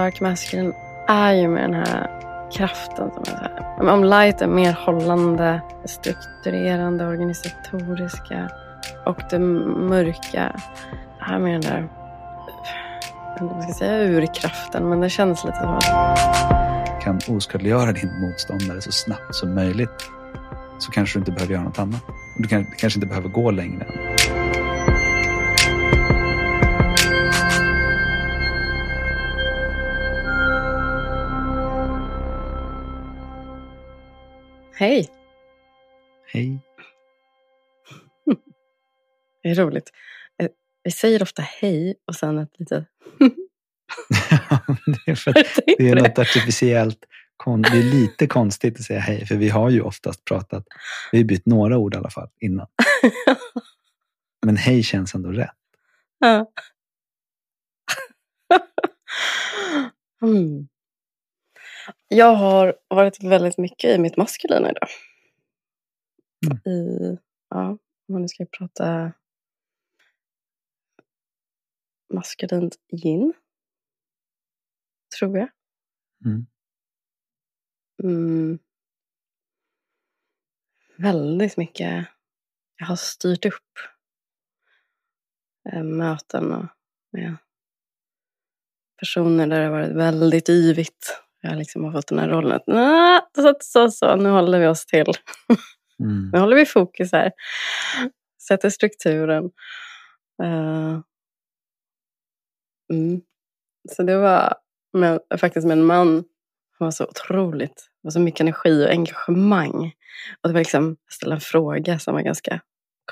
dark masculine är ju med den här kraften. Som är så här. Om light är mer hållande, strukturerande, organisatoriska och det mörka är med den där, jag vet inte om man ska säga urkraften, men det känns lite som att... kan oskadliggöra din motståndare så snabbt som möjligt så kanske du inte behöver göra något annat. Du kanske inte behöver gå längre. Hej! Hej. det är roligt. Eh, vi säger ofta hej och sen ett litet... det är för det är något artificiellt. Det är lite konstigt att säga hej, för vi har ju oftast pratat, vi har bytt några ord i alla fall innan. Men hej känns ändå rätt. Ja. mm. Jag har varit väldigt mycket i mitt maskulina idag. Mm. I, ja, om nu ska prata maskulint yin. Tror jag. Mm. Mm. Väldigt mycket. Jag har styrt upp eh, möten och med personer där det har varit väldigt yvigt jag liksom har fått den här rollen att nah, så, så, så, nu håller vi oss till. Mm. nu håller vi fokus här. Sätter strukturen. Uh, mm. Så det var med, faktiskt med en man som var så otroligt, det var så mycket energi och engagemang. Och det var liksom, jag ställde en fråga som var ganska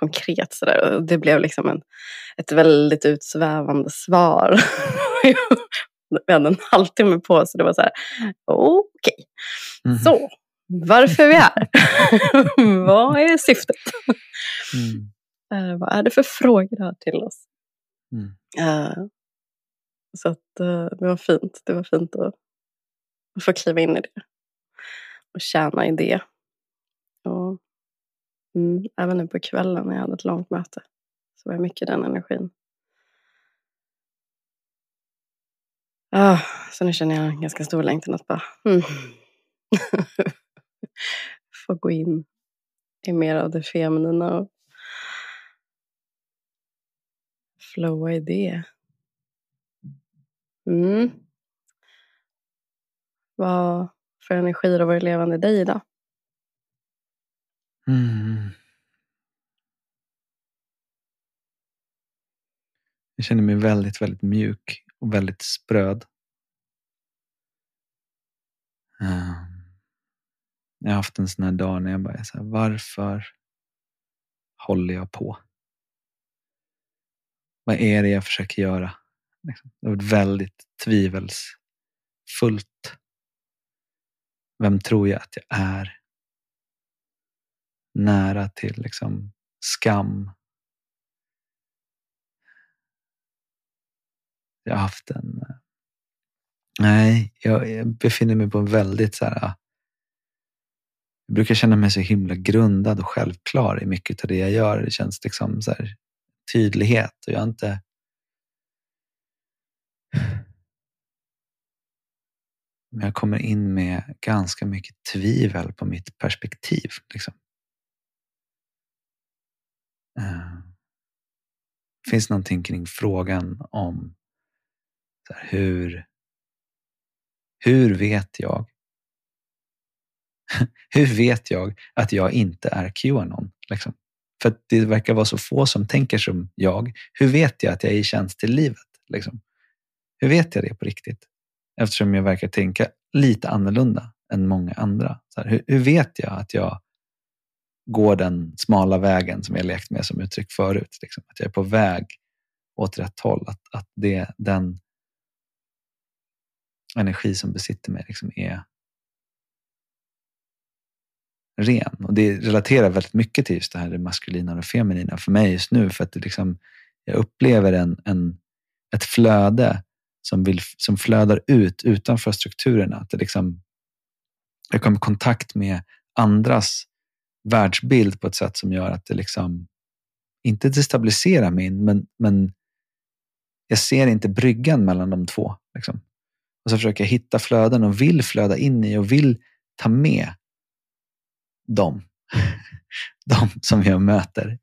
konkret sådär. Och det blev liksom en, ett väldigt utsvävande svar. vi hade en halvtimme på oss. Så det var så här, okej. Okay. Mm. Så, varför är vi här? vad är syftet? Mm. Uh, vad är det för frågor du har till oss? Mm. Uh, så att, uh, det var fint. Det var fint att, att få kliva in i det. Och tjäna i det. Och, mm, även nu på kvällen när jag hade ett långt möte. Så var jag mycket den energin. Ah, så nu känner jag en ganska stor längtan att bara mm. få gå in i mer av det feminina och flowa i det. Mm. Vad för energier har varit levande i dig idag? Mm. Jag känner mig väldigt, väldigt mjuk och väldigt spröd. Ehm. Jag har haft en sån här dag när jag bara är så här, varför håller jag på? Vad är det jag försöker göra? Liksom. Det har varit väldigt tvivelsfullt. Vem tror jag att jag är? Nära till liksom skam Jag har haft en... Eh, nej, jag, jag befinner mig på en väldigt så här... Jag brukar känna mig så himla grundad och självklar i mycket av det jag gör. Det känns liksom så här, tydlighet och jag har inte... Men jag kommer in med ganska mycket tvivel på mitt perspektiv. Liksom. Uh, finns någonting kring frågan om här, hur, hur vet jag hur vet jag att jag inte är Qanon? Liksom? För det verkar vara så få som tänker som jag. Hur vet jag att jag är i tjänst till livet? Liksom? Hur vet jag det på riktigt? Eftersom jag verkar tänka lite annorlunda än många andra. Så här, hur, hur, vet jag att jag går den smala vägen som jag lekt med som uttryck förut? Liksom? Att jag är på väg åt rätt håll. Att, att det, den energi som besitter mig liksom är ren. Och det relaterar väldigt mycket till just det här det maskulina och det feminina för mig just nu. För att det liksom, jag upplever en, en, ett flöde som, vill, som flödar ut utanför strukturerna. Att det liksom, jag kommer i kontakt med andras världsbild på ett sätt som gör att det liksom inte destabiliserar min, men, men jag ser inte bryggan mellan de två. Liksom. Och så försöker jag hitta flöden och vill flöda in i och vill ta med dem. de som jag möter.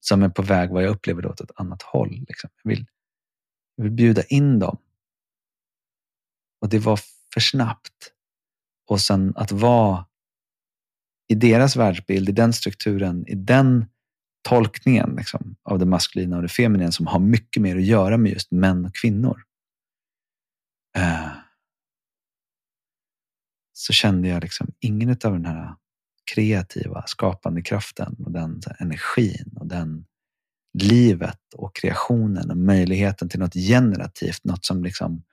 Som är på väg, vad jag upplever, åt ett annat håll. Liksom. Jag, vill, jag vill bjuda in dem. Och det var för snabbt. Och sen att vara i deras världsbild, i den strukturen, i den tolkningen liksom, av det maskulina och det feminina som har mycket mer att göra med just män och kvinnor eh, så kände jag liksom ingen av den här kreativa, skapande kraften och den energin och den livet och kreationen och möjligheten till något generativt, något som liksom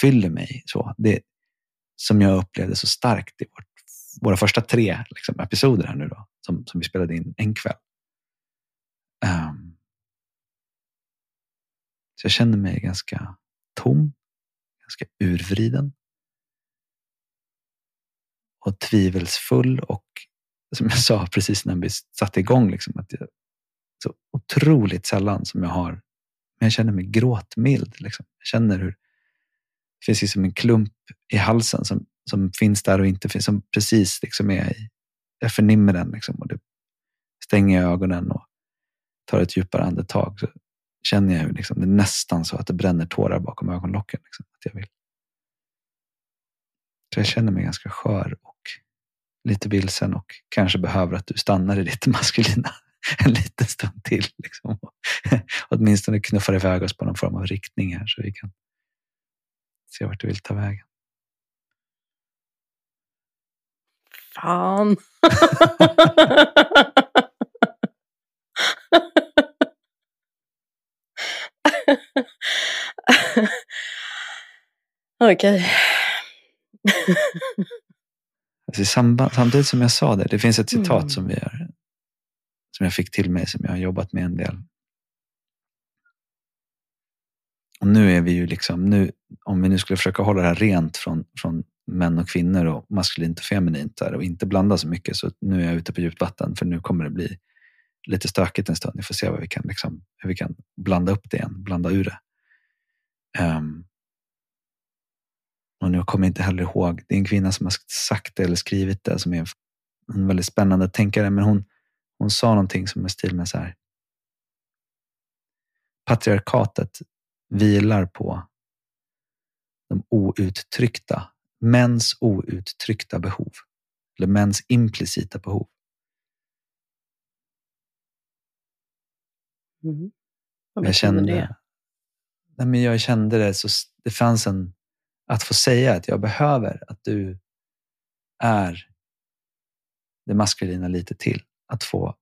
fyller mig. Så det som jag upplevde så starkt i vårt, våra första tre liksom, episoder här nu då, som, som vi spelade in en kväll. Um, så jag kände mig ganska tom, ganska urvriden och tvivelsfull och som jag sa precis när vi satte igång, liksom, att jag, så otroligt sällan som jag har, men jag känner mig gråtmild. Liksom. Jag känner hur det finns liksom en klump i halsen som, som finns där och inte finns, som precis liksom är i, jag förnimmer den liksom, och det stänger jag ögonen och tar ett djupare andetag. Så känner jag hur liksom, det är nästan så att det bränner tårar bakom ögonlocken. Liksom, att jag vill så jag känner mig ganska skör och lite vilsen och kanske behöver att du stannar i ditt maskulina en liten stund till. Liksom. Åtminstone knuffar iväg oss på någon form av riktning här så vi kan se vart du vill ta vägen. Fan. Okej. Okay. alltså samband, samtidigt som jag sa det, det finns ett citat mm. som, vi har, som jag fick till mig, som jag har jobbat med en del. Och nu är vi ju liksom, nu, om vi nu skulle försöka hålla det här rent från, från män och kvinnor och maskulint och feminint där, och inte blanda så mycket, så nu är jag ute på djupt vatten för nu kommer det bli lite stökigt en stund. Vi får se vad vi kan, liksom, hur vi kan blanda upp det igen, blanda ur det. Um, och nu kommer jag inte heller ihåg. Det är en kvinna som har sagt det eller skrivit det som är en väldigt spännande tänkare. Men hon, hon sa någonting som är stil med så här. Patriarkatet vilar på de outtryckta, mäns outtryckta behov. Eller mäns implicita behov. Mm. Jag kände det. Nej, men jag kände det, så det fanns en att få säga att jag behöver att du är det maskulina lite till. Att få,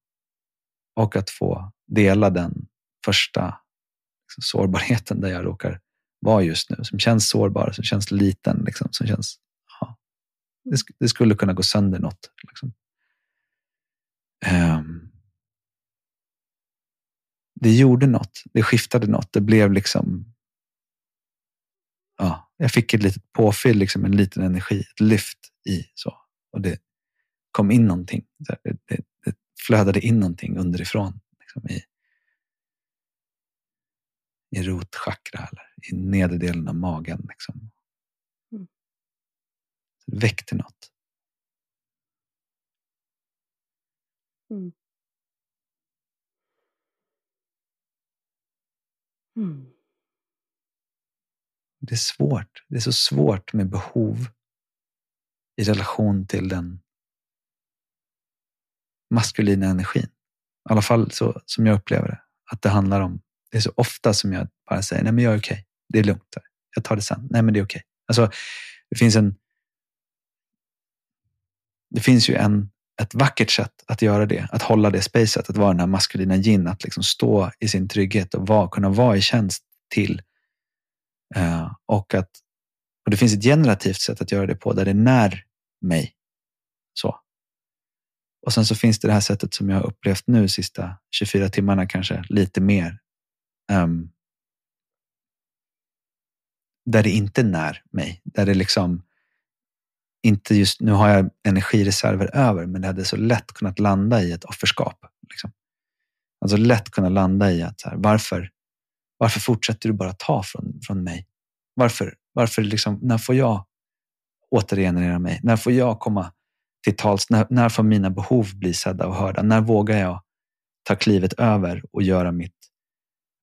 och att få dela den första liksom, sårbarheten där jag råkar vara just nu. Som känns sårbar, som känns liten. Liksom, som känns, ja, det, det, skulle kunna gå sönder något. Liksom. Um, det gjorde något. Det skiftade något. Det blev liksom ja, jag fick ett litet påfyll, liksom en liten energi, ett lyft i så. Och det kom in någonting. Det, det, det flödade in någonting underifrån. Liksom i, i rotchakra eller i nedre delen av magen. Liksom. Mm. det väckte något. Mm. Mm. Det är svårt. Det är så svårt med behov i relation till den maskulina energin. I alla fall så som jag upplever det. Att det handlar om, det är så ofta som jag bara säger, nej men jag är okej. Okay. Det är lugnt. Jag tar det sen. Nej men det är okej. Okay. Alltså, det finns en det finns ju en, ett vackert sätt att göra det, att hålla det spacet, att vara den här maskulina gin, att liksom stå i sin trygghet och var, kunna vara i tjänst till Eh, och, att, och det finns ett generativt sätt att göra det på där det när mig. Så. Och sen så finns det det här sättet som jag har upplevt nu sista 24 timmarna kanske lite mer. Um, där det inte när mig. Där det liksom inte just, nu har jag energireserver över, men det hade så lätt kunnat landa i ett offerskap. Liksom. Alltså lätt kunna landa i att så här, varför, varför fortsätter du bara ta från, från mig? Varför, Varför liksom, när får jag återgenerera mig? När får jag komma till tals? När, när får mina behov bli sedda och hörda? När vågar jag ta klivet över och göra mitt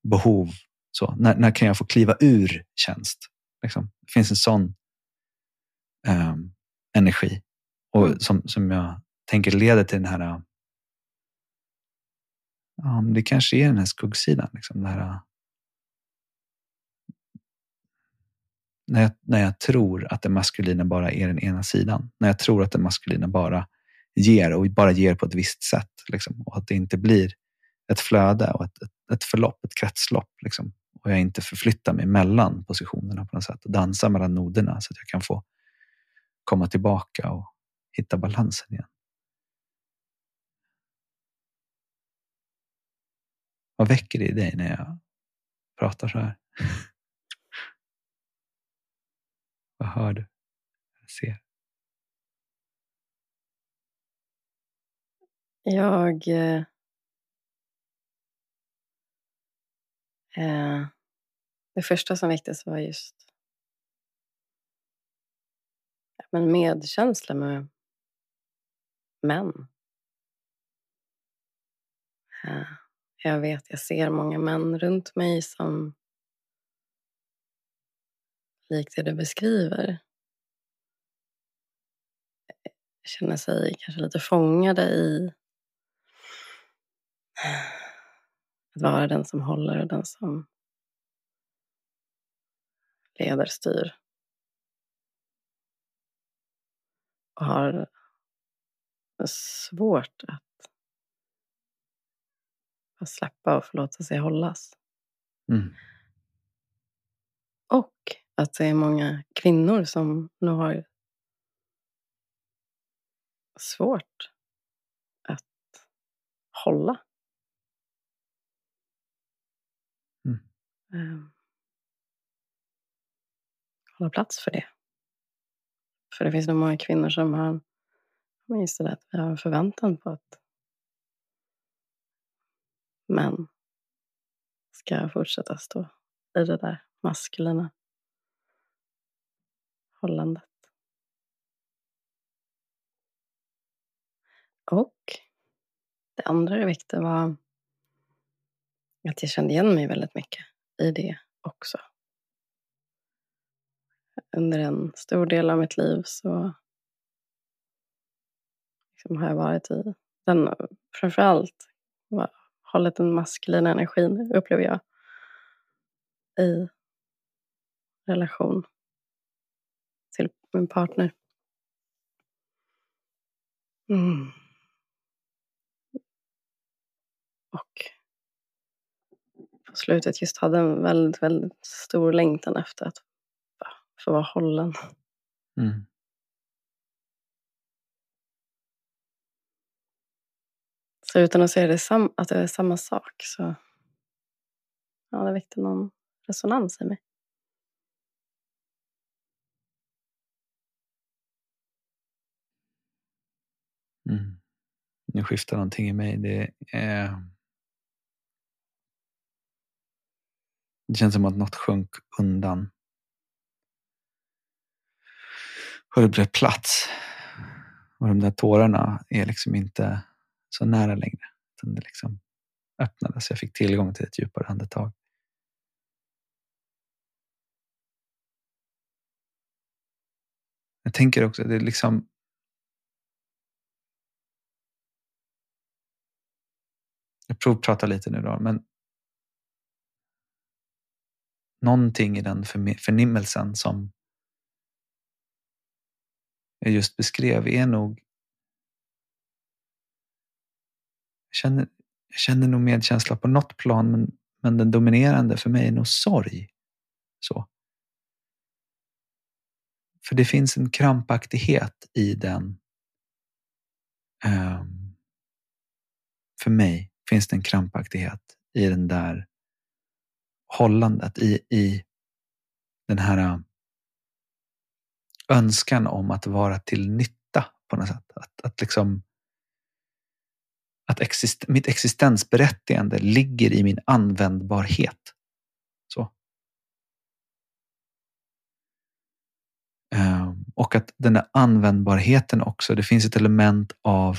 behov? Så, när, när kan jag få kliva ur tjänst? Liksom. Det finns en sån um, energi och Mm. som, som jag tänker leder till den här Ja, det kanske är den här skuggsidan. Liksom, det här, när, jag, när jag tror att det maskulina bara är den ena sidan. När jag tror att det maskulina bara ger och bara ger på ett visst sätt. Liksom, och att det inte blir ett flöde och ett, ett, ett förlopp, ett kretslopp. Liksom, och jag inte förflyttar mig mellan positionerna på något sätt och dansar mellan noderna så att jag kan få komma tillbaka och hitta balansen igen. Vad väcker det i dig när jag pratar så här? Vad hör du? Vad ser? Jag... Eh, eh, det första som väcktes var just men medkänsla med män. Eh, jag vet, jag ser många män runt mig som likt det du beskriver känner sig kanske lite fångade i att vara den som håller och den som leder, styr. Och har svårt att att släppa och få låta sig hållas. Mm. Och att det är många kvinnor som nog har svårt att hålla. Mm. Eh, hålla plats för det. För det finns nog många kvinnor som har men just det vi har en förväntan på att män ska fortsätta stå i det där maskulina hållandet. Och det andra du väckte var att jag kände igen mig väldigt mycket i det också. Under en stor del av mitt liv så liksom har jag varit i den, framförallt hållit den maskulina energin, upplever jag, i relation min partner. Mm. Och på slutet just hade en väldigt, väldigt stor längtan efter att få vara hållen. Mm. Så utan att säga det sam- att det är samma sak så ja, det väckte någon resonans i mig. Nu skiftar någonting i mig. Det, eh, det känns som att något sjönk undan. Och det blev plats. Och de där tårarna är liksom inte så nära längre. Utan det liksom öppnades. Jag fick tillgång till ett djupare andetag. Jag tänker också, det är liksom Jag provpratar lite nu då, men någonting i den förnimmelsen som jag just beskrev är nog jag känner, jag känner nog medkänsla på något plan, men, men den dominerande för mig är nog sorg. Så. För det finns en krampaktighet i den. Um, för mig finns det en krampaktighet i den där hållandet, i, i den här äh, önskan om att vara till nytta på något sätt. Att, att liksom att exist, mitt existensberättigande ligger i min användbarhet. Så. Ehm, och att den där användbarheten också, det finns ett element av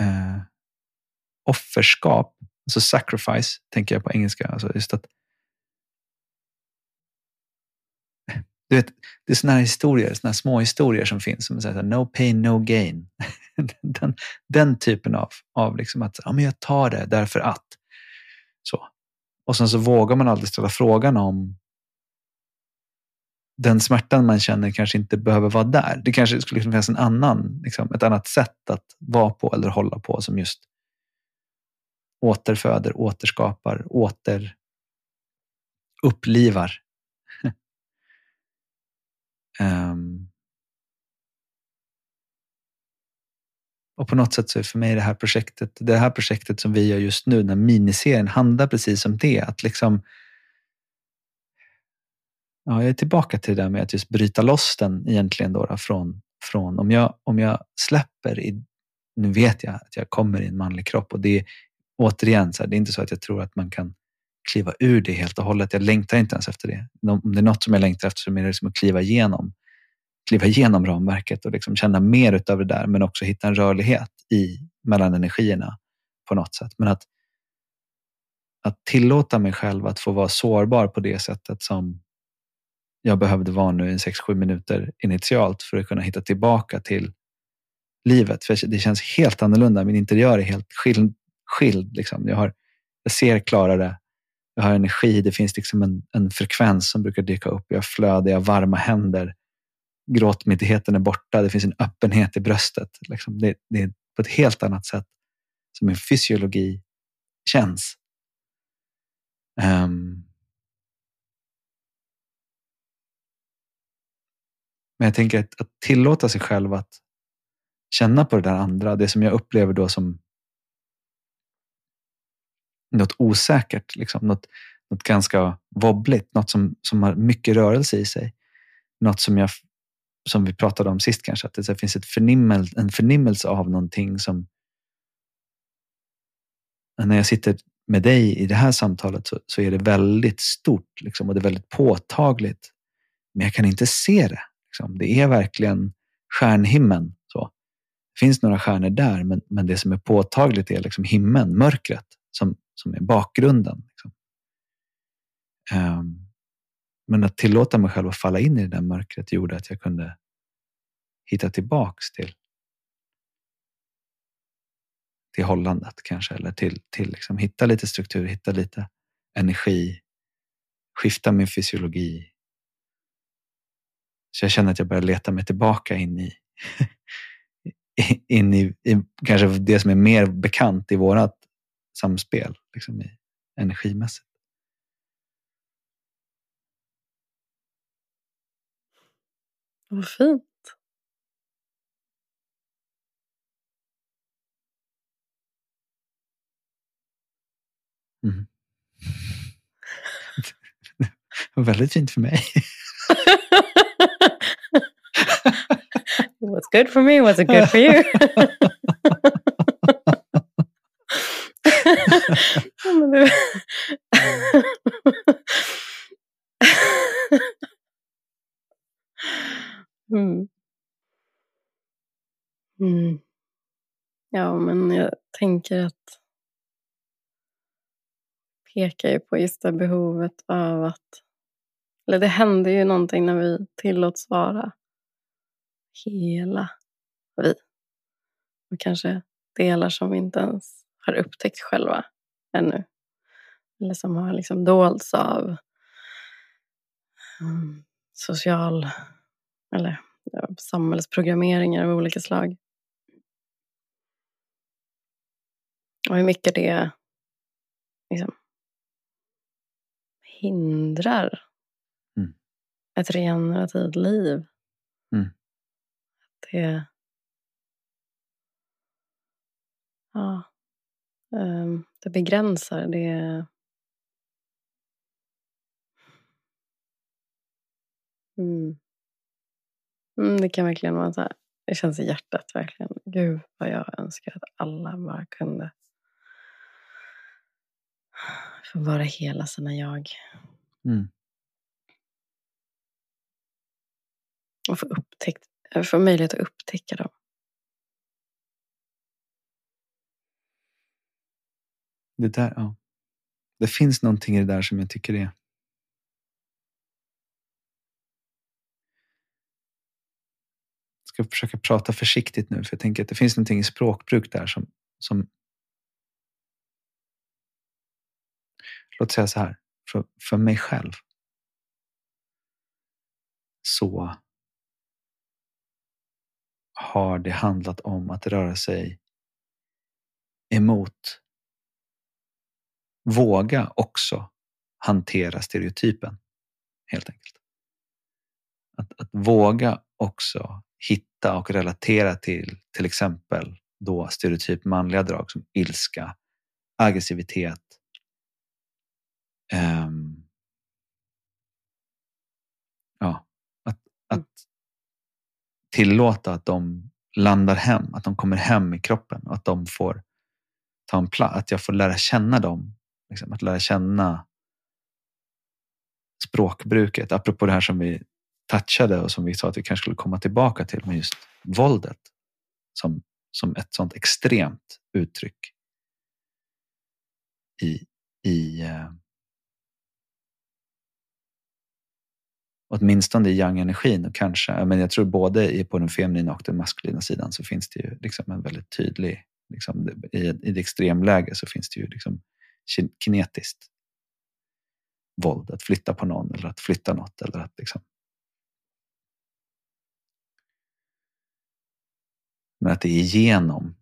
eh, offerskap, alltså sacrifice, tänker jag på engelska. Alltså just att, du vet, det är sådana här historier, såna här små historier som finns, som säger no pain, no gain. den, den typen av, av liksom att ja, men jag tar det därför att. Så. Och sen så vågar man aldrig ställa frågan om den smärtan man känner kanske inte behöver vara där. Det kanske skulle finnas en annan, liksom, ett annat sätt att vara på eller hålla på som just återföder, återskapar, åter upplivar. um, och på något sätt så är för mig det här projektet, det här projektet som vi gör just nu, den här miniserien, handlar precis om det. Att liksom ja, jag är tillbaka till det där med att just bryta loss den egentligen då, då från, från om, jag, om jag släpper i, nu vet jag att jag kommer i en manlig kropp och det är återigen, så här, det är inte så att jag tror att man kan kliva ur det helt och hållet. Jag längtar inte ens efter det. Om det är något som jag längtar efter så är det liksom att kliva igenom, kliva igenom ramverket och liksom känna mer utav det där, men också hitta en rörlighet i, mellan energierna på något sätt. Men att, att tillåta mig själv att få vara sårbar på det sättet som jag behövde vara nu i 6-7 minuter initialt för att kunna hitta tillbaka till livet. För det känns helt annorlunda. Min interiör är helt skild. skild liksom. jag, har, jag ser klarare. Jag har energi. Det finns liksom en, en frekvens som brukar dyka upp. Jag har jag har varma händer. Gråtmyndigheten är borta. Det finns en öppenhet i bröstet. Liksom. Det, det är på ett helt annat sätt som min fysiologi känns. Um, Men jag tänker att, att tillåta sig själv att känna på det där andra, det som jag upplever då som något osäkert, liksom, något, något ganska wobbligt, något som, som har mycket rörelse i sig. Något som, jag, som vi pratade om sist kanske, att det finns ett förnimmel, en förnimmelse av någonting som när jag sitter med dig i det här samtalet så, så är det väldigt stort liksom, och det är väldigt påtagligt. Men jag kan inte se det. Liksom. Det är verkligen stjärnhimlen. Så. Det finns några stjärnor där, men, men det som är påtagligt är liksom himlen, mörkret, som, som är bakgrunden. Liksom. Um, men att tillåta mig själv att falla in i det där mörkret gjorde att jag kunde hitta tillbaks till till hållandet kanske, eller till, till liksom, hitta lite struktur, hitta lite energi, skifta min fysiologi, så jag känner att jag börjar leta mig tillbaka in i, in i, i kanske det som är mer bekant i vårat samspel, liksom i, energimässigt. Vad fint. Mm. Väldigt fint för mig. What's good for me wasn't good for you. mm. Mm. Ja, men jag tänker att pekar ju på just det behovet av att eller det händer ju någonting när vi tillåts vara hela vi. Och kanske delar som vi inte ens har upptäckt själva ännu. Eller som har liksom dolts av um, social eller ja, samhällsprogrammeringar av olika slag. Och hur mycket det liksom hindrar mm. ett regenerativt liv. Det... Ja. Um, det begränsar. Det... Mm. Mm, det kan verkligen vara så här. Det känns i hjärtat verkligen. Gud vad jag önskar att alla bara kunde få vara hela sina jag. Mm. Och få, upptäckt, Eh, få möjlighet att upptäcka dem. Det, där, ja. det finns någonting i det där som jag tycker är Jag ska försöka prata försiktigt nu, för jag tänker att det finns någonting i språkbruk där som, som Låt säga så här, för, för mig själv så har det handlat om att röra sig emot våga också hantera stereotypen. Helt enkelt. Att, att våga också hitta och relatera till till exempel då stereotyp manliga drag som ilska, aggressivitet. Um, ja, tillåta att de landar hem, att de kommer hem i kroppen och att de får ta en plats, att jag får lära känna dem Liksom, att lära känna språkbruket. Apropå det här som vi touchade och som vi sa att vi kanske skulle komma tillbaka till med just våldet som, som ett sånt extremt uttryck i, i eh, åtminstone i yang-energin och kanske, men jag tror både på den feminina och den maskulina sidan så finns det ju liksom en väldigt tydlig, liksom, i, i det extremläge så finns det ju liksom kinetiskt våld. Att flytta på någon eller att flytta något. Eller att liksom... Men att det är genom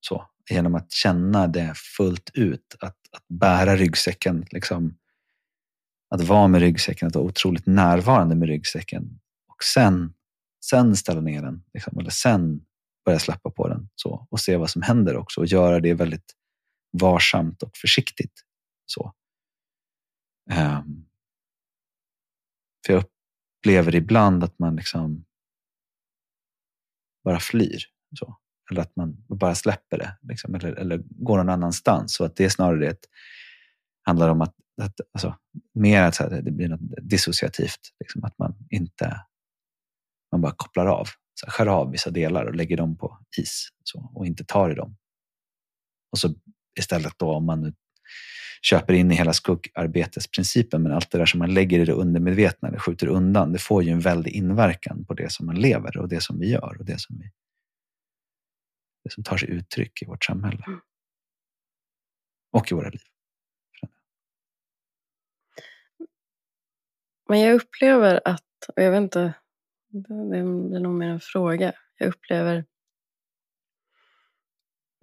så, genom att känna det fullt ut, att, att bära ryggsäcken, liksom, att vara med ryggsäcken, att vara otroligt närvarande med ryggsäcken och sen, sen ställa ner den, liksom, eller sen börja släppa på den så, och se vad som händer också och göra det väldigt varsamt och försiktigt. Så. Um, för jag upplever ibland att man liksom bara flyr. Så. Eller att man bara släpper det. Liksom, eller, eller går någon annanstans. Så att det är snarare ett, handlar om att, att alltså, mer att det blir något dissociativt. Liksom, att man inte man bara kopplar av. Så skär av vissa delar och lägger dem på is så, och inte tar i dem. Och så istället då om man köper in i hela skuggarbetesprincipen, men allt det där som man lägger i det undermedvetna eller skjuter undan, det får ju en väldig inverkan på det som man lever och det som vi gör och det som, vi, det som tar sig uttryck i vårt samhälle. Mm. Och i våra liv. Men jag upplever att, och jag vet inte, det blir nog mer en fråga. Jag upplever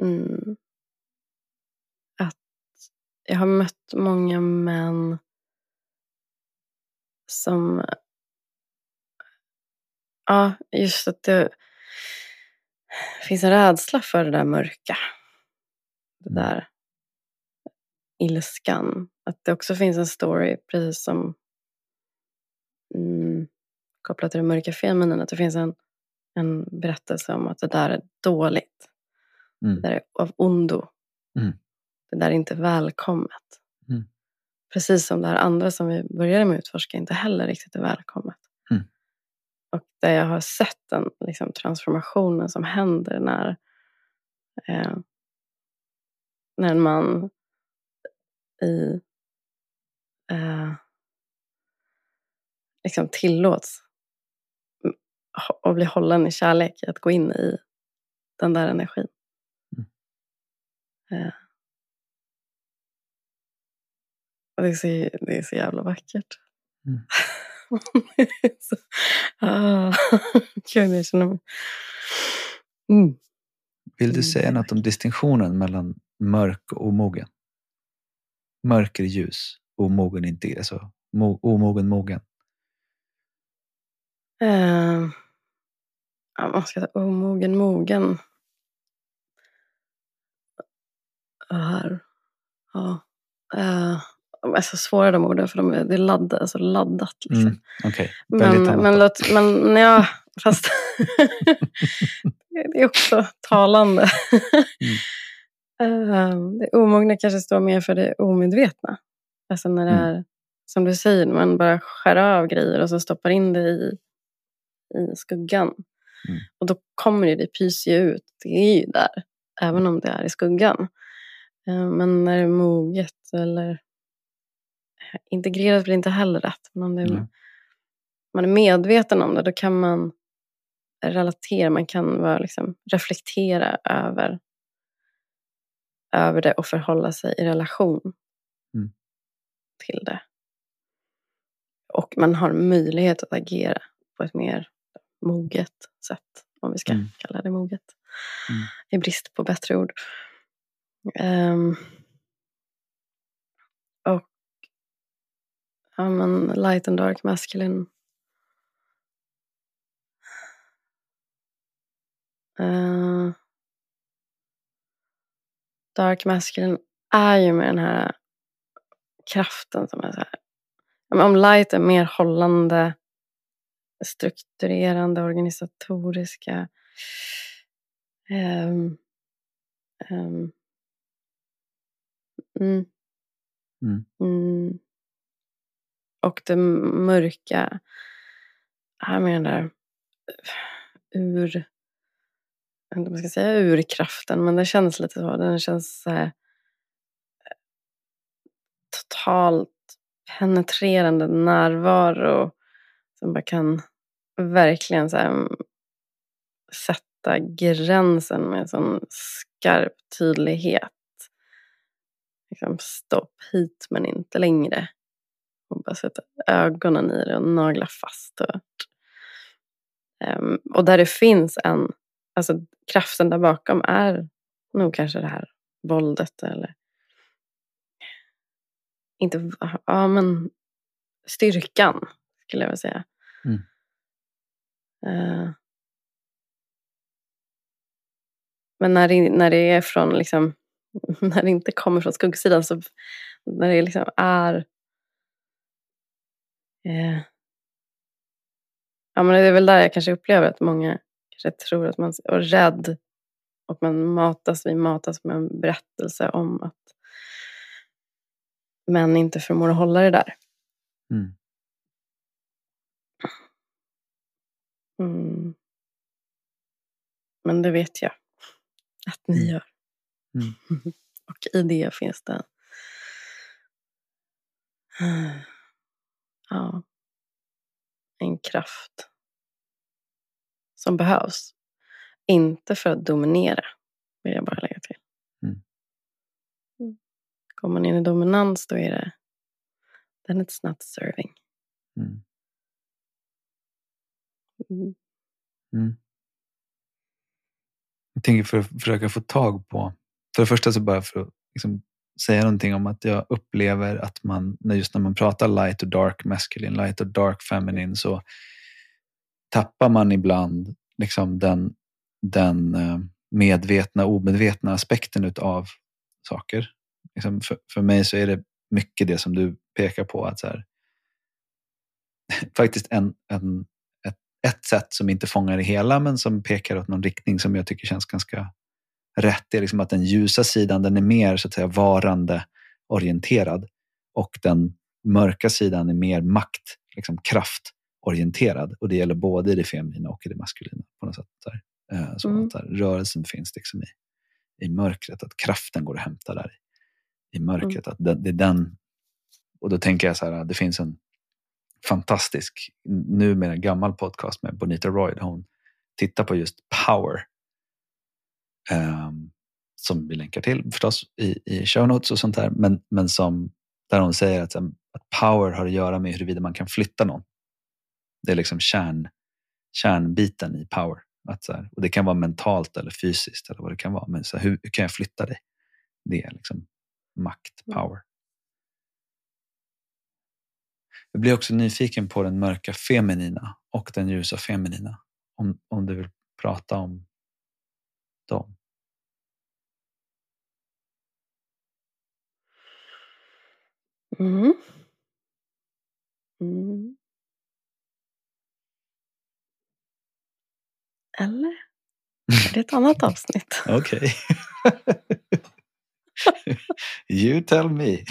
mm, jag har mött många män som... Ja, just att det finns en rädsla för det där mörka. Det mm. där ilskan. Att det också finns en story, precis som mm, kopplat till den mörka femininen, att det finns en, en berättelse om att det där är dåligt. Mm. Det där är av ondo. Mm. Det där är inte välkommet. Mm. Precis som det här andra som vi började med att utforska inte heller riktigt är välkommet. Mm. Och där jag har sett den liksom, transformationen som händer när, eh, när en man i, eh, liksom tillåts och bli hållen i kärlek, att gå in i den där energin. Mm. Eh, Och det, är så, det är så jävla vackert. Mm. så, ah, Gud, jag känner mig... Mm. Vill du säga något om distinktionen mellan mörk och omogen? Mörker ljus, omogen inte, alltså mo, omogen mogen. Uh, ja, man ska säga omogen mogen. Här. Ja. Uh, alltså svåra de orden för de är, det är ladd, alltså laddat. Liksom. Mm, okay. men, men, låt, men ja, fast det är också talande. mm. uh, det omogna kanske står mer för det omedvetna. Alltså när det mm. är, som du säger, man bara skär av grejer och så stoppar in det i i skuggan. Mm. Och då kommer det, det pyser ju ut. Det är ju där, även om det är i skuggan. Eh, Men när det är moget eller integrerat blir inte heller rätt. Men om det Nej. man är medveten om det, då kan man relatera, man kan vara, liksom, reflektera över, över det och förhålla sig i relation Mm. till det. Och man har möjlighet att agera på ett mer moget sätt, om vi ska Mm. kalla det moget. Mm. I brist på bättre ord. Ehm, och ja, men light and dark masculine. Eh, dark masculine är ju med den här kraften som är så här. Om light är mer hållande, strukturerande, organisatoriska. ehm, ehm, mm, Mm. Och det mörka är med den där ur, jag vet inte om jag ska säga urkraften, men det känns lite så. Den känns så här, totalt penetrerande närvaro som bara kan verkligen så här, sätta gränsen med sån skarp tydlighet. Liksom stopp hit men inte längre. Och bara sätta ögonen i det och nagla fast det. Ehm, och där det finns en, alltså kraften där bakom är nog kanske det här våldet eller inte, ja men styrkan skulle jag vilja säga. Mm. Eh. Men när det, när det är från liksom, när det inte kommer från skuggsidan så när det liksom är eh, ja men det är väl där jag kanske upplever att många kanske tror att man är rädd och man matas, vi matas med en berättelse om att män inte förmår att hålla det där. Mm. Mm. Men det vet jag att ni Mm. gör. Mm. och i det finns det ja, en kraft som behövs. Inte för att dominera, vill jag bara lägga till. Mm. Mm. Går man in i dominans då är det then it's not serving. Mm. Mm. mm. Jag tänker för att försöka få tag på, för det första så bara för att liksom säga någonting om att jag upplever att man, just när man pratar light och dark masculine, light och dark feminine så tappar man ibland liksom den, den eh, medvetna omedvetna aspekten utav saker. Liksom för, för mig så är det mycket det som du pekar på. att så här, Faktiskt en, en, ett, sätt som inte fångar det hela men som pekar åt någon riktning som jag tycker känns ganska rätt. Det är liksom att den ljusa sidan den är mer så att säga varande orienterad och den mörka sidan är mer makt, liksom kraftorienterad. Och det gäller både i det feminina och i det maskulina. på något sätt. Här. Eh, så Mm. att så här, rörelsen finns liksom i, i mörkret, att kraften går att hämta där i, i mörkret. Att det, det är den, och då tänker jag så här, det finns en fantastisk, numera gammal podcast med Bonita Roy där hon tittar på just power. Ehm, som vi länkar till förstås i, i show notes och sånt där. Men, men som, där hon säger att, um, att power har att göra med huruvida man kan flytta någon. Det är liksom kärn, kärnbiten i power. Att så här, och det kan vara mentalt eller fysiskt eller vad det kan vara. Men så här, hur, hur kan jag flytta dig? Det är liksom makt, power. Jag blir också nyfiken på den mörka feminina och den ljusa feminina. Om, om du vill prata om dem. Mm. Mm. Eller? Är det ett annat avsnitt? Okej. you tell me.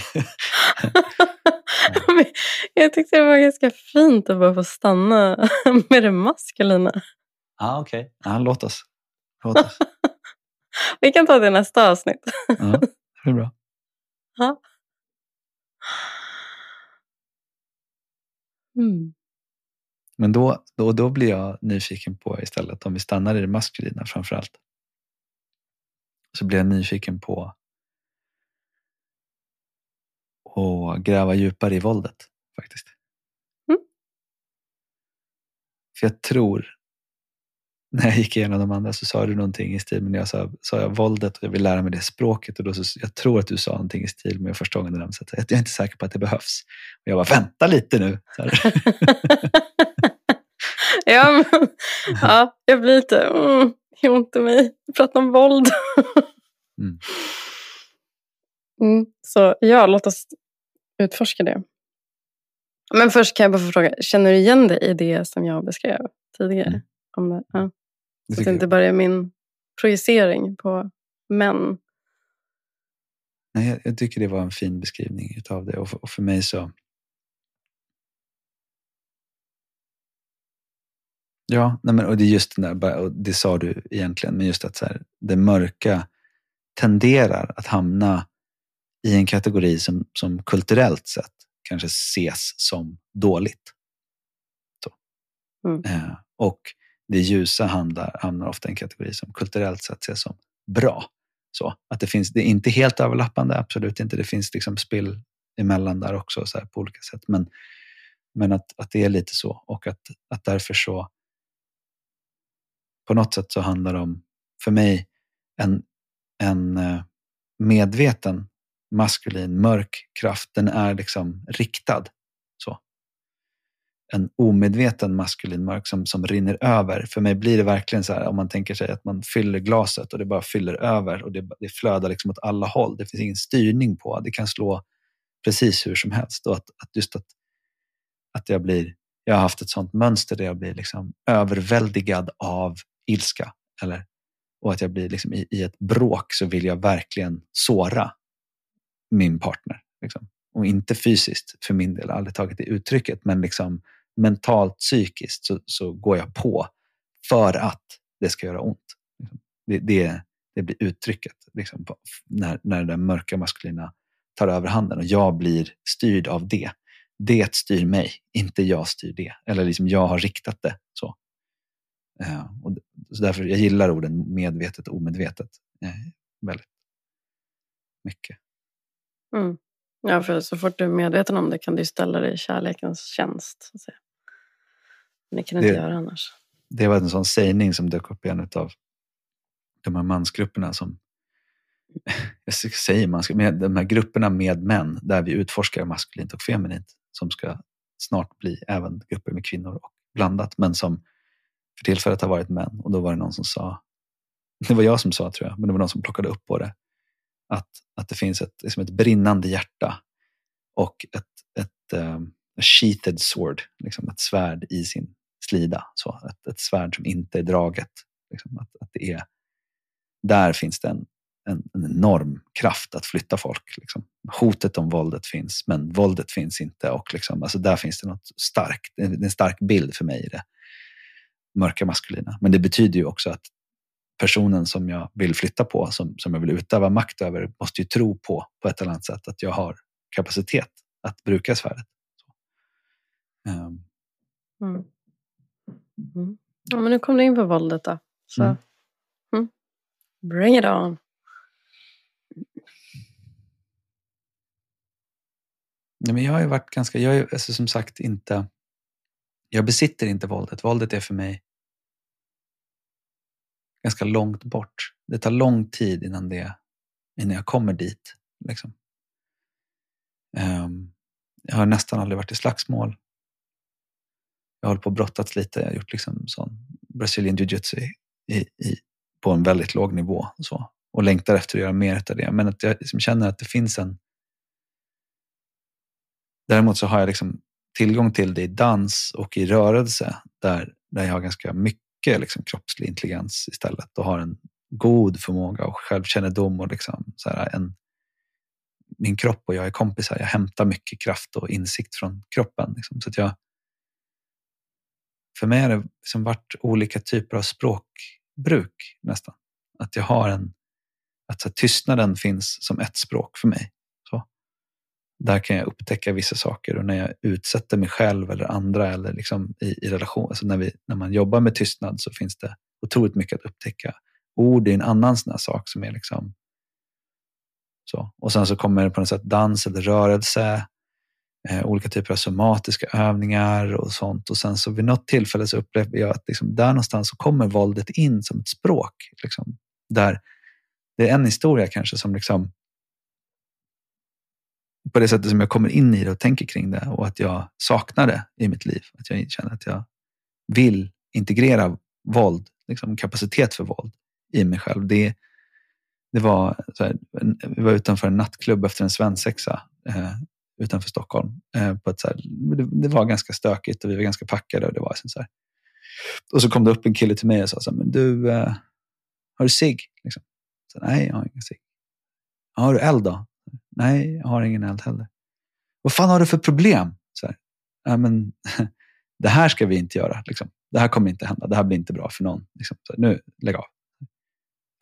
Jag tyckte det var ganska fint att bara få stanna med det maskulina. ah, okej. Okay. Ja, låt oss. Låt oss. Vi kan ta det i nästa avsnitt. ja, det är bra. Ja. Mm. Men då, då, då blir jag nyfiken på istället, om vi stannar i det maskulina framför allt, så blir jag nyfiken på att gräva djupare i våldet faktiskt. Mm. För jag tror, när jag gick igenom de andra så sa du någonting i stil med, jag sa, sa jag våldet och jag vill lära mig det språket och då så, jag tror att du sa någonting i stil med första gången du nämnde att jag är inte säker på att det behövs. Och jag bara, vänta lite nu. ja, men, ja, jag blir lite, mm, jag ont i mig, prata om våld. mm. Mm, så ja, låt oss utforska det. Men först kan jag bara få fråga, känner du igen dig i det som jag beskrev tidigare? Mm. Om det, ja. Det Så att det inte bara är min projicering på män. Nej, jag, jag tycker det var en fin beskrivning utav det och för, och för mig så Ja, nej men, och det är just den där, och det sa du egentligen, men just att så här, det mörka tenderar att hamna i en kategori som, som kulturellt sett kanske ses som dåligt. Mm. Eh, och det ljusa handlar, hamnar ofta i en kategori som kulturellt sett ses som bra. Så, att det, finns, det är inte helt överlappande, absolut inte. Det finns liksom spill emellan där också så här, på olika sätt. Men, men att, att det är lite så och att, att därför så på något sätt så handlar det om, för mig, en, en eh, medveten maskulin mörk kraft. Den är liksom riktad. Så. En omedveten maskulin mörk som, som rinner över. För mig blir det verkligen så här om man tänker sig att man fyller glaset och det bara fyller över och det, det flödar liksom åt alla håll. Det finns ingen styrning på. Det kan slå precis hur som helst. Och att, att just att, att jag blir jag har haft ett sånt mönster där jag blir liksom överväldigad av ilska. Eller, och att jag blir liksom i, i ett bråk så vill jag verkligen såra min partner. Liksom. Och inte fysiskt för min del, jag aldrig tagit det uttrycket, men liksom mentalt, psykiskt så, så går jag på för att det ska göra ont. Liksom. Det, det, det blir uttrycket liksom, på, när, när den mörka maskulina tar över handen och jag blir styrd av det. Det styr mig, inte jag styr det. Eller liksom jag har riktat det så. Eh, och så därför jag gillar orden medvetet och omedvetet eh, väldigt mycket. Mm. Ja, för så fort du är medveten om det kan du ställa dig i kärlekens tjänst. Så. Men det kan du inte göra annars. Det var en sån sägning som dök upp i en av de här mansgrupperna som jag säger mansgrupp, men de här grupperna med män där vi utforskar maskulint och feminint som ska snart bli även grupper med kvinnor och blandat men som för tillfället har varit män och då var det någon som sa, det var jag som sa tror jag, men det var någon som plockade upp på det, att, att det finns ett, liksom ett brinnande hjärta och ett, ett um, sheathed sword, liksom ett svärd i sin slida. Så, ett, ett svärd som inte är draget. Liksom, att, att det är, där finns det en, en, en enorm kraft att flytta folk. Liksom. Hotet om våldet finns, men våldet finns inte. Och liksom, alltså där finns det något starkt. en, en stark bild för mig i det mörka maskulina. Men det betyder ju också att personen som jag vill flytta på, som, som jag vill utöva makt över, måste ju tro på, på ett eller annat sätt, att jag har kapacitet att bruka svärdet. Så. Ehm, Mm. Mm. Ja, men nu kom du in på våldet då. Så. Mm. Mm. Bring it on. Nej, men jag har ju varit ganska, jag är alltså, som sagt inte, jag besitter inte våldet. Våldet är för mig ganska långt bort. Det tar lång tid innan, det, innan jag kommer dit. Liksom. Um, jag har nästan aldrig varit i slagsmål. Jag har hållit på och brottats lite. Jag har gjort liksom sån Brazilian jiu-jitsu i, i, på en väldigt låg nivå. Och, så, och längtar efter att göra mer av det. Men att jag liksom känner att det finns en Däremot så har jag liksom tillgång till det i dans och i rörelse där, där jag har ganska mycket liksom kroppslig intelligens istället och har en god förmåga och självkännedom och liksom så här en min kropp och jag är kompisar. Jag hämtar mycket kraft och insikt från kroppen. Liksom. Så att jag, för mig har det liksom varit olika typer av språkbruk nästan. Att jag har en, att så tystnaden finns som ett språk för mig. Där kan jag upptäcka vissa saker och när jag utsätter mig själv eller andra eller liksom i, i relation, alltså när, vi, när man jobbar med tystnad så finns det otroligt mycket att upptäcka. Ord är en annan sån här sak som är liksom så. Och sen så kommer det på något sätt dans eller rörelse, eh, olika typer av somatiska övningar och sånt. Och sen så vid något tillfälle så upplever jag att liksom där någonstans så kommer våldet in som ett språk. Liksom, där det är en historia kanske som liksom på det sättet som jag kommer in i det och tänker kring det och att jag saknar det i mitt liv. Att jag känner att jag vill integrera våld, liksom kapacitet för våld i mig själv. Det, det var, så här, vi var utanför en nattklubb efter en svensexa eh, utanför Stockholm. Eh, på ett, så här, det, det, var ganska stökigt och vi var ganska packade. Och, det var liksom så här. och så kom det upp en kille till mig och sa så här, men du, eh, har du cigg? Liksom. Nej, jag har ingen cigg. Har du eld då? Nej, jag har ingen eld heller. Vad fan har du för problem? Så här, ja, men, det här ska vi inte göra. Liksom. Det här kommer inte hända. Det här blir inte bra för någon. Liksom. Så nu, lägg av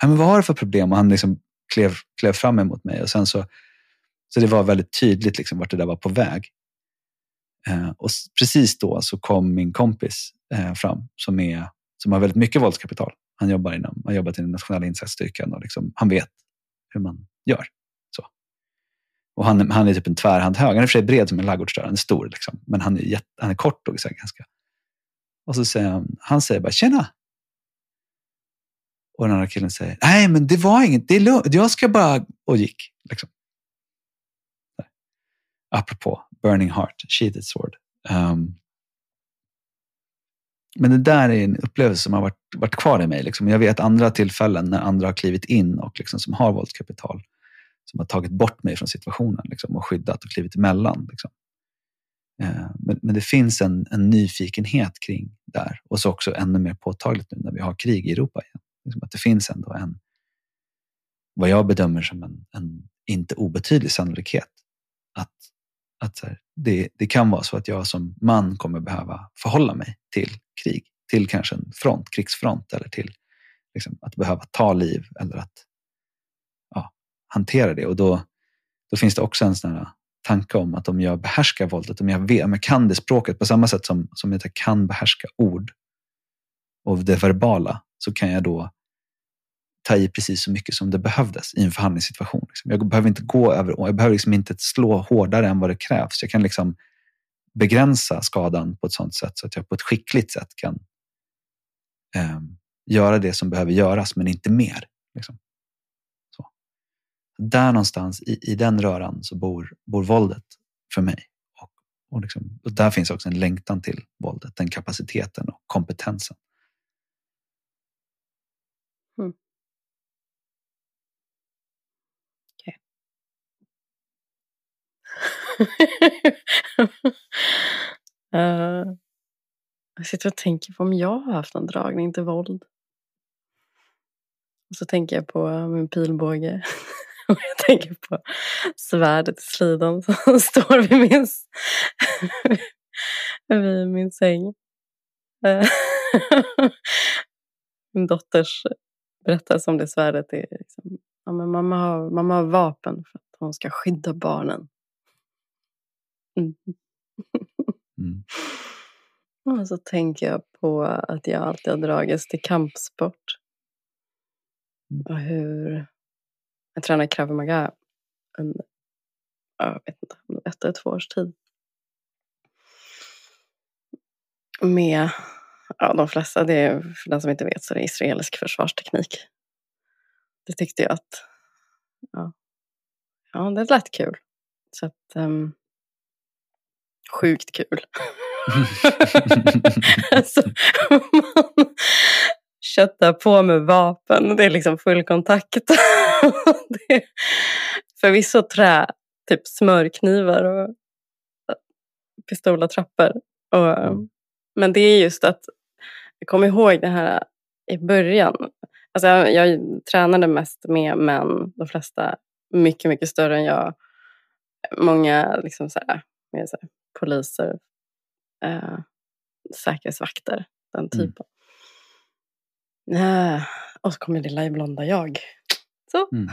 men vad har du för problem? Och han liksom klev, klev fram emot mig. Och sen så, så det var väldigt tydligt liksom vart det där var på väg. Eh, och precis då så kom min kompis eh, fram som, är, som har väldigt mycket våldskapital. Han jobbar inom, har jobbat i den nationella insatsstyrkan och liksom, han vet hur man gör. Och han, han är typ en tvärhand hög. Han är i och för sig bred som en ladugårdsdörr, han är stor. Liksom. Men han är, jätt, han är kort och så ganska... Och så säger han, han säger bara “Tjena, och den andra killen säger, nej men det var inget, det är lugnt, jag ska bara... Och gick. Liksom. Apropå Burning Heart, Sheathed Sword. Um, men det där är en upplevelse som har varit, varit kvar i mig. Liksom. Jag vet andra tillfällen när andra har klivit in och liksom, som har våldskapital som har tagit bort mig från situationen liksom, och skyddat och klivit emellan. Liksom. Eh, men, men, det finns en, en nyfikenhet kring där och så också ännu mer påtagligt nu när vi har krig i Europa igen. Liksom att det finns ändå en, vad jag bedömer som en, en inte obetydlig sannolikhet att, att här, det, det kan vara så att jag som man kommer behöva förhålla mig till krig, till kanske en front, krigsfront eller till liksom, att behöva ta liv eller att hantera det. Och då, då finns det också en sån här tanke om att om jag behärskar våldet, om jag, vet, om jag kan det språket på samma sätt som, som jag kan behärska ord och det verbala, så kan jag då ta i precis så mycket som det behövdes i en förhandlingssituation. Liksom. Jag behöver inte gå över, jag behöver liksom inte slå hårdare än vad det krävs. Jag kan liksom begränsa skadan på ett sådant sätt så att jag på ett skickligt sätt kan eh, göra det som behöver göras, men inte mer. Liksom. Där någonstans i, i den röran så bor, bor våldet för mig. Och, och, liksom, och där finns också en längtan till våldet, den kapaciteten och kompetensen. Mm. uh, jag sitter och tänker på om jag har haft någon dragning till våld. Och så tänker jag på min pilbåge. Och jag tänker på svärdet i slidan som står vid min, vid min säng. Eh, min dotters berättelse om det svärdet är liksom, ja, men mamma, har, mamma har vapen för att hon ska skydda barnen. Mm. Mm. Och så tänker jag på att jag alltid har dragits till kampsport. Mm. Och hur jag tränade krav maga under, jag vet inte, ett eller två års tid. Med, ja de flesta, det är, för den som inte vet så är det israelisk försvarsteknik. Det tyckte jag att, ja, ja det lät kul. Så att, um, sjukt kul. alltså, man köttar på med vapen. Det är liksom full kontakt. det är förvisso trä, typ smörknivar och pistol och trappor. Och, mm. Men det är just att jag kommer ihåg det här i början. Alltså jag, jag tränade mest med män, de flesta mycket, mycket större än jag. många liksom så här, mer så här, poliser, eh, säkerhetsvakter, den Mm. Eh, och så kommer lilla blonda jag. Så. Mm.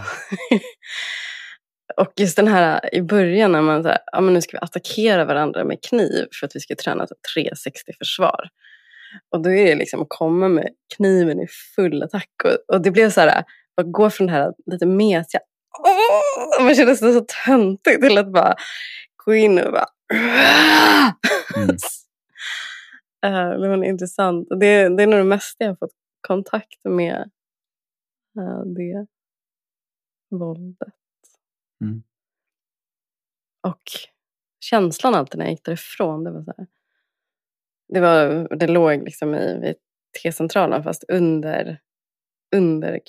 och just den här i början när man säger, ja men nu ska vi attackera varandra med kniv för att vi ska träna så 360 försvar. Och då är det liksom att komma med kniven i full attack. Och, och det blev så här, att gå från det här lite mesiga, åh, man kände sig så töntig till att bara gå in och bara Mm. Eh, det var intressant. Det, det är nog det mesta jag har fått kontakt med eh, det våldet. Mm. Och känslan alltid när jag gick därifrån, det var så här. Det, var, det låg liksom i vid T-centralen fast under, under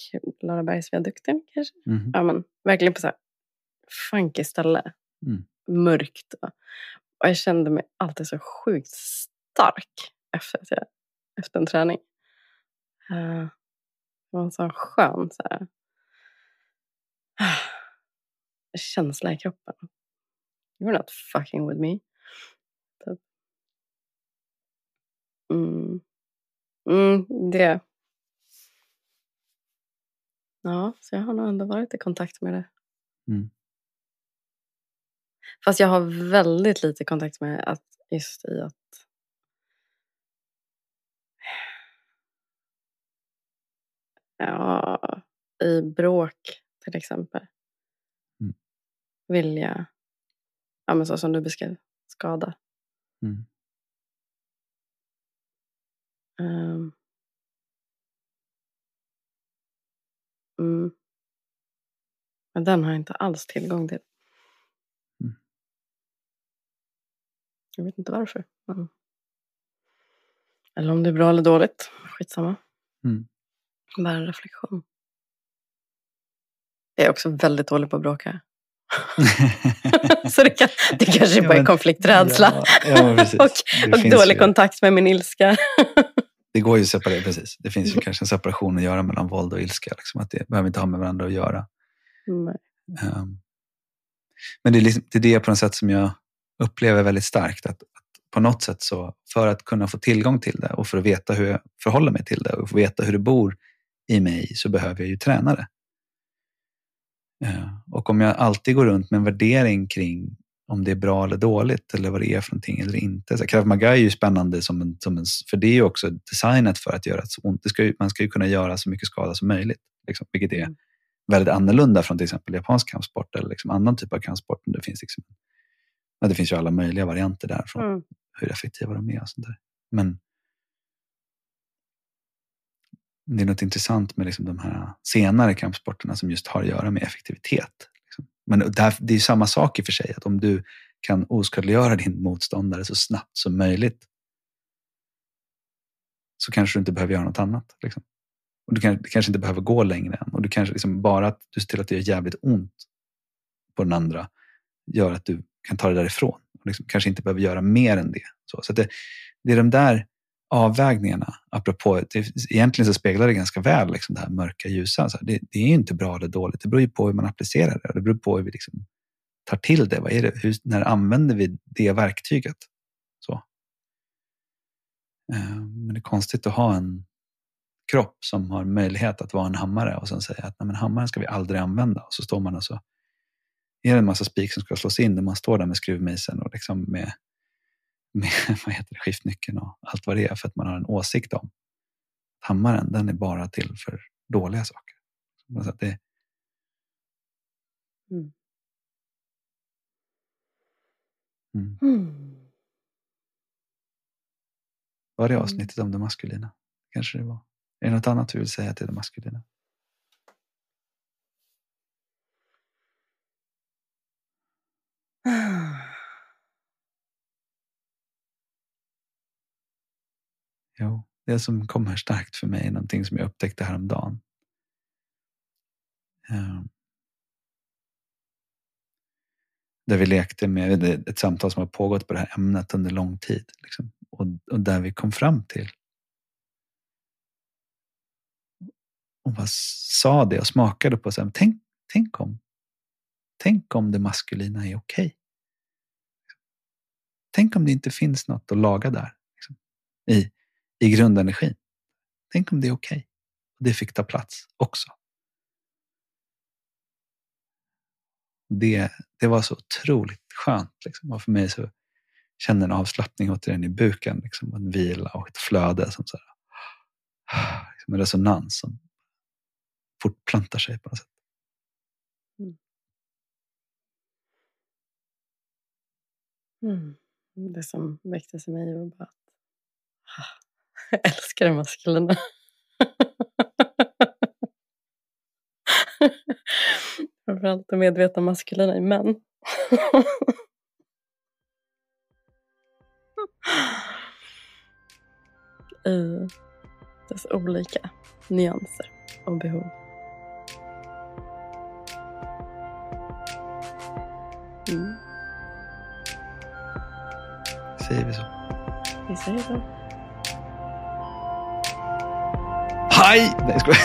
Klarabergsviadukten kanske. Mhm. Ja, men, verkligen på så här funky ställe. Mm. Mörkt. Och, och jag kände mig alltid så sjukt stark efter, att jag, efter en träning. Eh, det var en sån skön så här, känsla i kroppen. You're not fucking with me. Typ. Mm. Mm, det. Ja, så jag har nog ändå varit i kontakt med det. Mm. Fast jag har väldigt lite kontakt med att just i att ja, i bråk till exempel. Mm. Vilja, ja men så som du beskrev, skada. Mm. Ehm. Mm. Men den har jag inte alls tillgång till. Mm. Jag vet inte varför. Men... Eller om det är bra eller dåligt. Skitsamma. Mm. Bara en reflektion. Jag är också väldigt dålig på att bråka. Så det, kan, det kanske bara är konflikträdsla. Ja, ja, och och dålig ju- kontakt med min ilska. Det går ju att separera, precis. Det finns ju kanske en separation att göra mellan våld och ilska. Liksom, att det behöver inte ha med varandra att göra. Ehm, men det är, liksom, det är det på något sätt som jag upplever väldigt starkt. Att, att på något sätt så, för att kunna få tillgång till det och för att veta hur jag förhåller mig till det och få veta hur det bor i mig så behöver jag ju träna det. Eh, Och om jag alltid går runt med en värdering kring om det är bra eller dåligt eller vad det är för någonting eller inte. Så Krav Maga är ju spännande som en, som en, för det är ju också designat för att göra så ont. Det ska ju, man ska ju kunna göra så mycket skada som möjligt, liksom, vilket är Mm. väldigt annorlunda från till exempel japansk kampsport eller liksom annan typ av kampsport. Det finns, liksom, ja, det finns ju alla möjliga varianter därifrån, Mm. hur effektiva de är och sånt där. Men det är något intressant med liksom de här senare kampsporterna som just har att göra med effektivitet. Liksom. Men där, det är ju samma sak i och för sig, att om du kan oskadliggöra din motståndare så snabbt som möjligt så kanske du inte behöver göra något annat. Liksom. Och du, kan, du kanske inte behöver gå längre än. Och du kanske liksom bara att du ser till att det gör jävligt ont på den andra gör att du kan ta det därifrån. Och liksom kanske inte behöver göra mer än det. Så, så att det, det är de där avvägningarna, apropå, det, egentligen så speglar det ganska väl liksom det här mörka ljusa. Så det, det är inte bra eller dåligt, det beror ju på hur man applicerar det. och Det beror på hur vi liksom tar till det. Vad är det hur, när använder vi det verktyget? Så. Eh, men det är konstigt att ha en kropp som har möjlighet att vara en hammare och sen säga att Nej, men hammaren ska vi aldrig använda. Och så står man och så är det en massa spik som ska slås in när man står där med skruvmejseln och liksom med, med vad heter det, skiftnyckeln och allt vad det är för att man har en åsikt om. Hammaren, den är bara till för dåliga saker. Så att det, Mm. mm. Mm. Var det Mm. avsnittet om det maskulina? Kanske det var. Är det något annat du vill säga till det maskulina? Det som kommer starkt för mig är någonting som jag upptäckte häromdagen. Ehm. Där vi lekte med ett samtal som har pågått på det här ämnet under lång tid. Liksom. Och, och där vi kom fram till och bara sa det och smakade på det. Tänk, tänk om Tänk om det maskulina är okej. Okay. Tänk om det inte finns något att laga där. Liksom, I, i grundenergin. Tänk om det är okej. Okay. Det fick ta plats också. Det, det var så otroligt skönt. Liksom. Och för mig så kände en avslappning återigen i buken. Liksom, en vila och ett flöde. Som så här, liksom en resonans som fortplantar sig på något sätt. Mm. Mm. Det som väcktes i mig var bara att ah, jag älskar det maskulina. Framförallt det medvetna maskulina i män. I dess olika nyanser och behov. Mm. Säger vi så? Vi säger så. Hej! Nej, jag skojar.